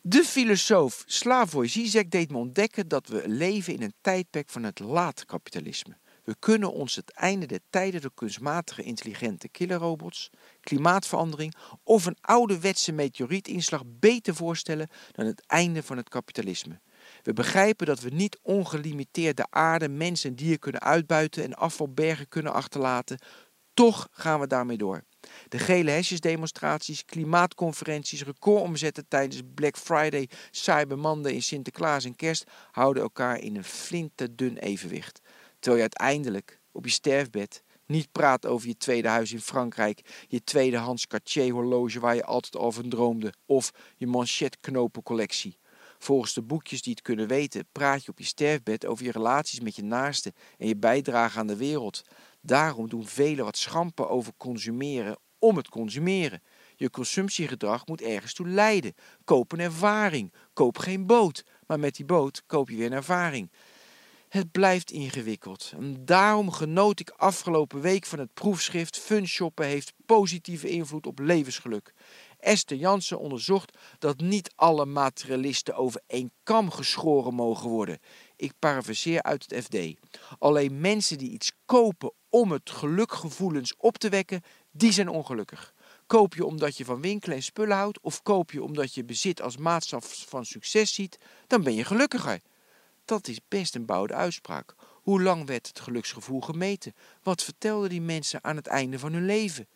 De filosoof Slavoj Zizek deed me ontdekken dat we leven in een tijdperk van het laatkapitalisme. We kunnen ons het einde der tijden door kunstmatige intelligente killerrobots, klimaatverandering of een ouderwetse meteorietinslag beter voorstellen dan het einde van het kapitalisme. We begrijpen dat we niet ongelimiteerd de aarde, mensen en dieren kunnen uitbuiten en afvalbergen kunnen achterlaten. Toch gaan we daarmee door. De gele hesjesdemonstraties, klimaatconferenties, recordomzetten tijdens Black Friday, Cyber in Sinterklaas en Kerst houden elkaar in een flinterdun evenwicht. Terwijl je uiteindelijk op je sterfbed niet praat over je tweede huis in Frankrijk, je tweedehands Cartier horloge waar je altijd al droomde of je manchetknopencollectie. Volgens de boekjes die het kunnen weten, praat je op je sterfbed over je relaties met je naasten en je bijdrage aan de wereld. Daarom doen velen wat schamper over consumeren om het consumeren. Je consumptiegedrag moet ergens toe leiden. Koop een ervaring. Koop geen boot, maar met die boot koop je weer een ervaring. Het blijft ingewikkeld. En daarom genoot ik afgelopen week van het proefschrift Fun shoppen heeft positieve invloed op levensgeluk. Esther Jansen onderzocht dat niet alle materialisten over één kam geschoren mogen worden. Ik parafraseer uit het FD. Alleen mensen die iets kopen om het gelukgevoelens op te wekken, die zijn ongelukkig. Koop je omdat je van winkelen en spullen houdt, of koop je omdat je bezit als maatstaf van succes ziet, dan ben je gelukkiger. Dat is best een bouwde uitspraak. Hoe lang werd het geluksgevoel gemeten? Wat vertelden die mensen aan het einde van hun leven?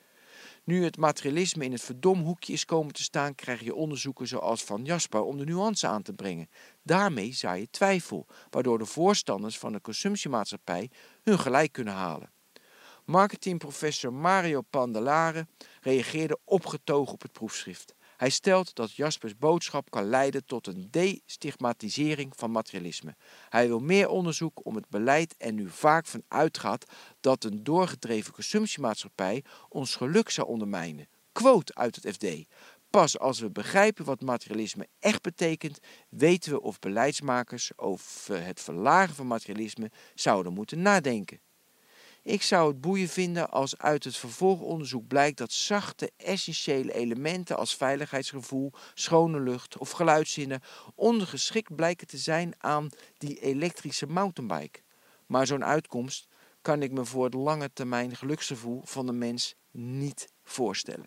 Nu het materialisme in het verdomhoekje is komen te staan, krijg je onderzoeken zoals Van Jasper om de nuance aan te brengen. Daarmee zaai je twijfel, waardoor de voorstanders van de consumptiemaatschappij hun gelijk kunnen halen. Marketingprofessor Mario Pandelare reageerde opgetogen op het proefschrift. Hij stelt dat Jaspers boodschap kan leiden tot een destigmatisering van materialisme. Hij wil meer onderzoek om het beleid en nu vaak van uitgaat dat een doorgedreven consumptiemaatschappij ons geluk zou ondermijnen. Quote uit het FD. Pas als we begrijpen wat materialisme echt betekent, weten we of beleidsmakers over het verlagen van materialisme zouden moeten nadenken. Ik zou het boeien vinden als uit het vervolgonderzoek blijkt dat zachte, essentiële elementen als veiligheidsgevoel, schone lucht of geluidszinnen ondergeschikt blijken te zijn aan die elektrische mountainbike. Maar zo'n uitkomst kan ik me voor het lange termijn geluksgevoel van de mens niet voorstellen.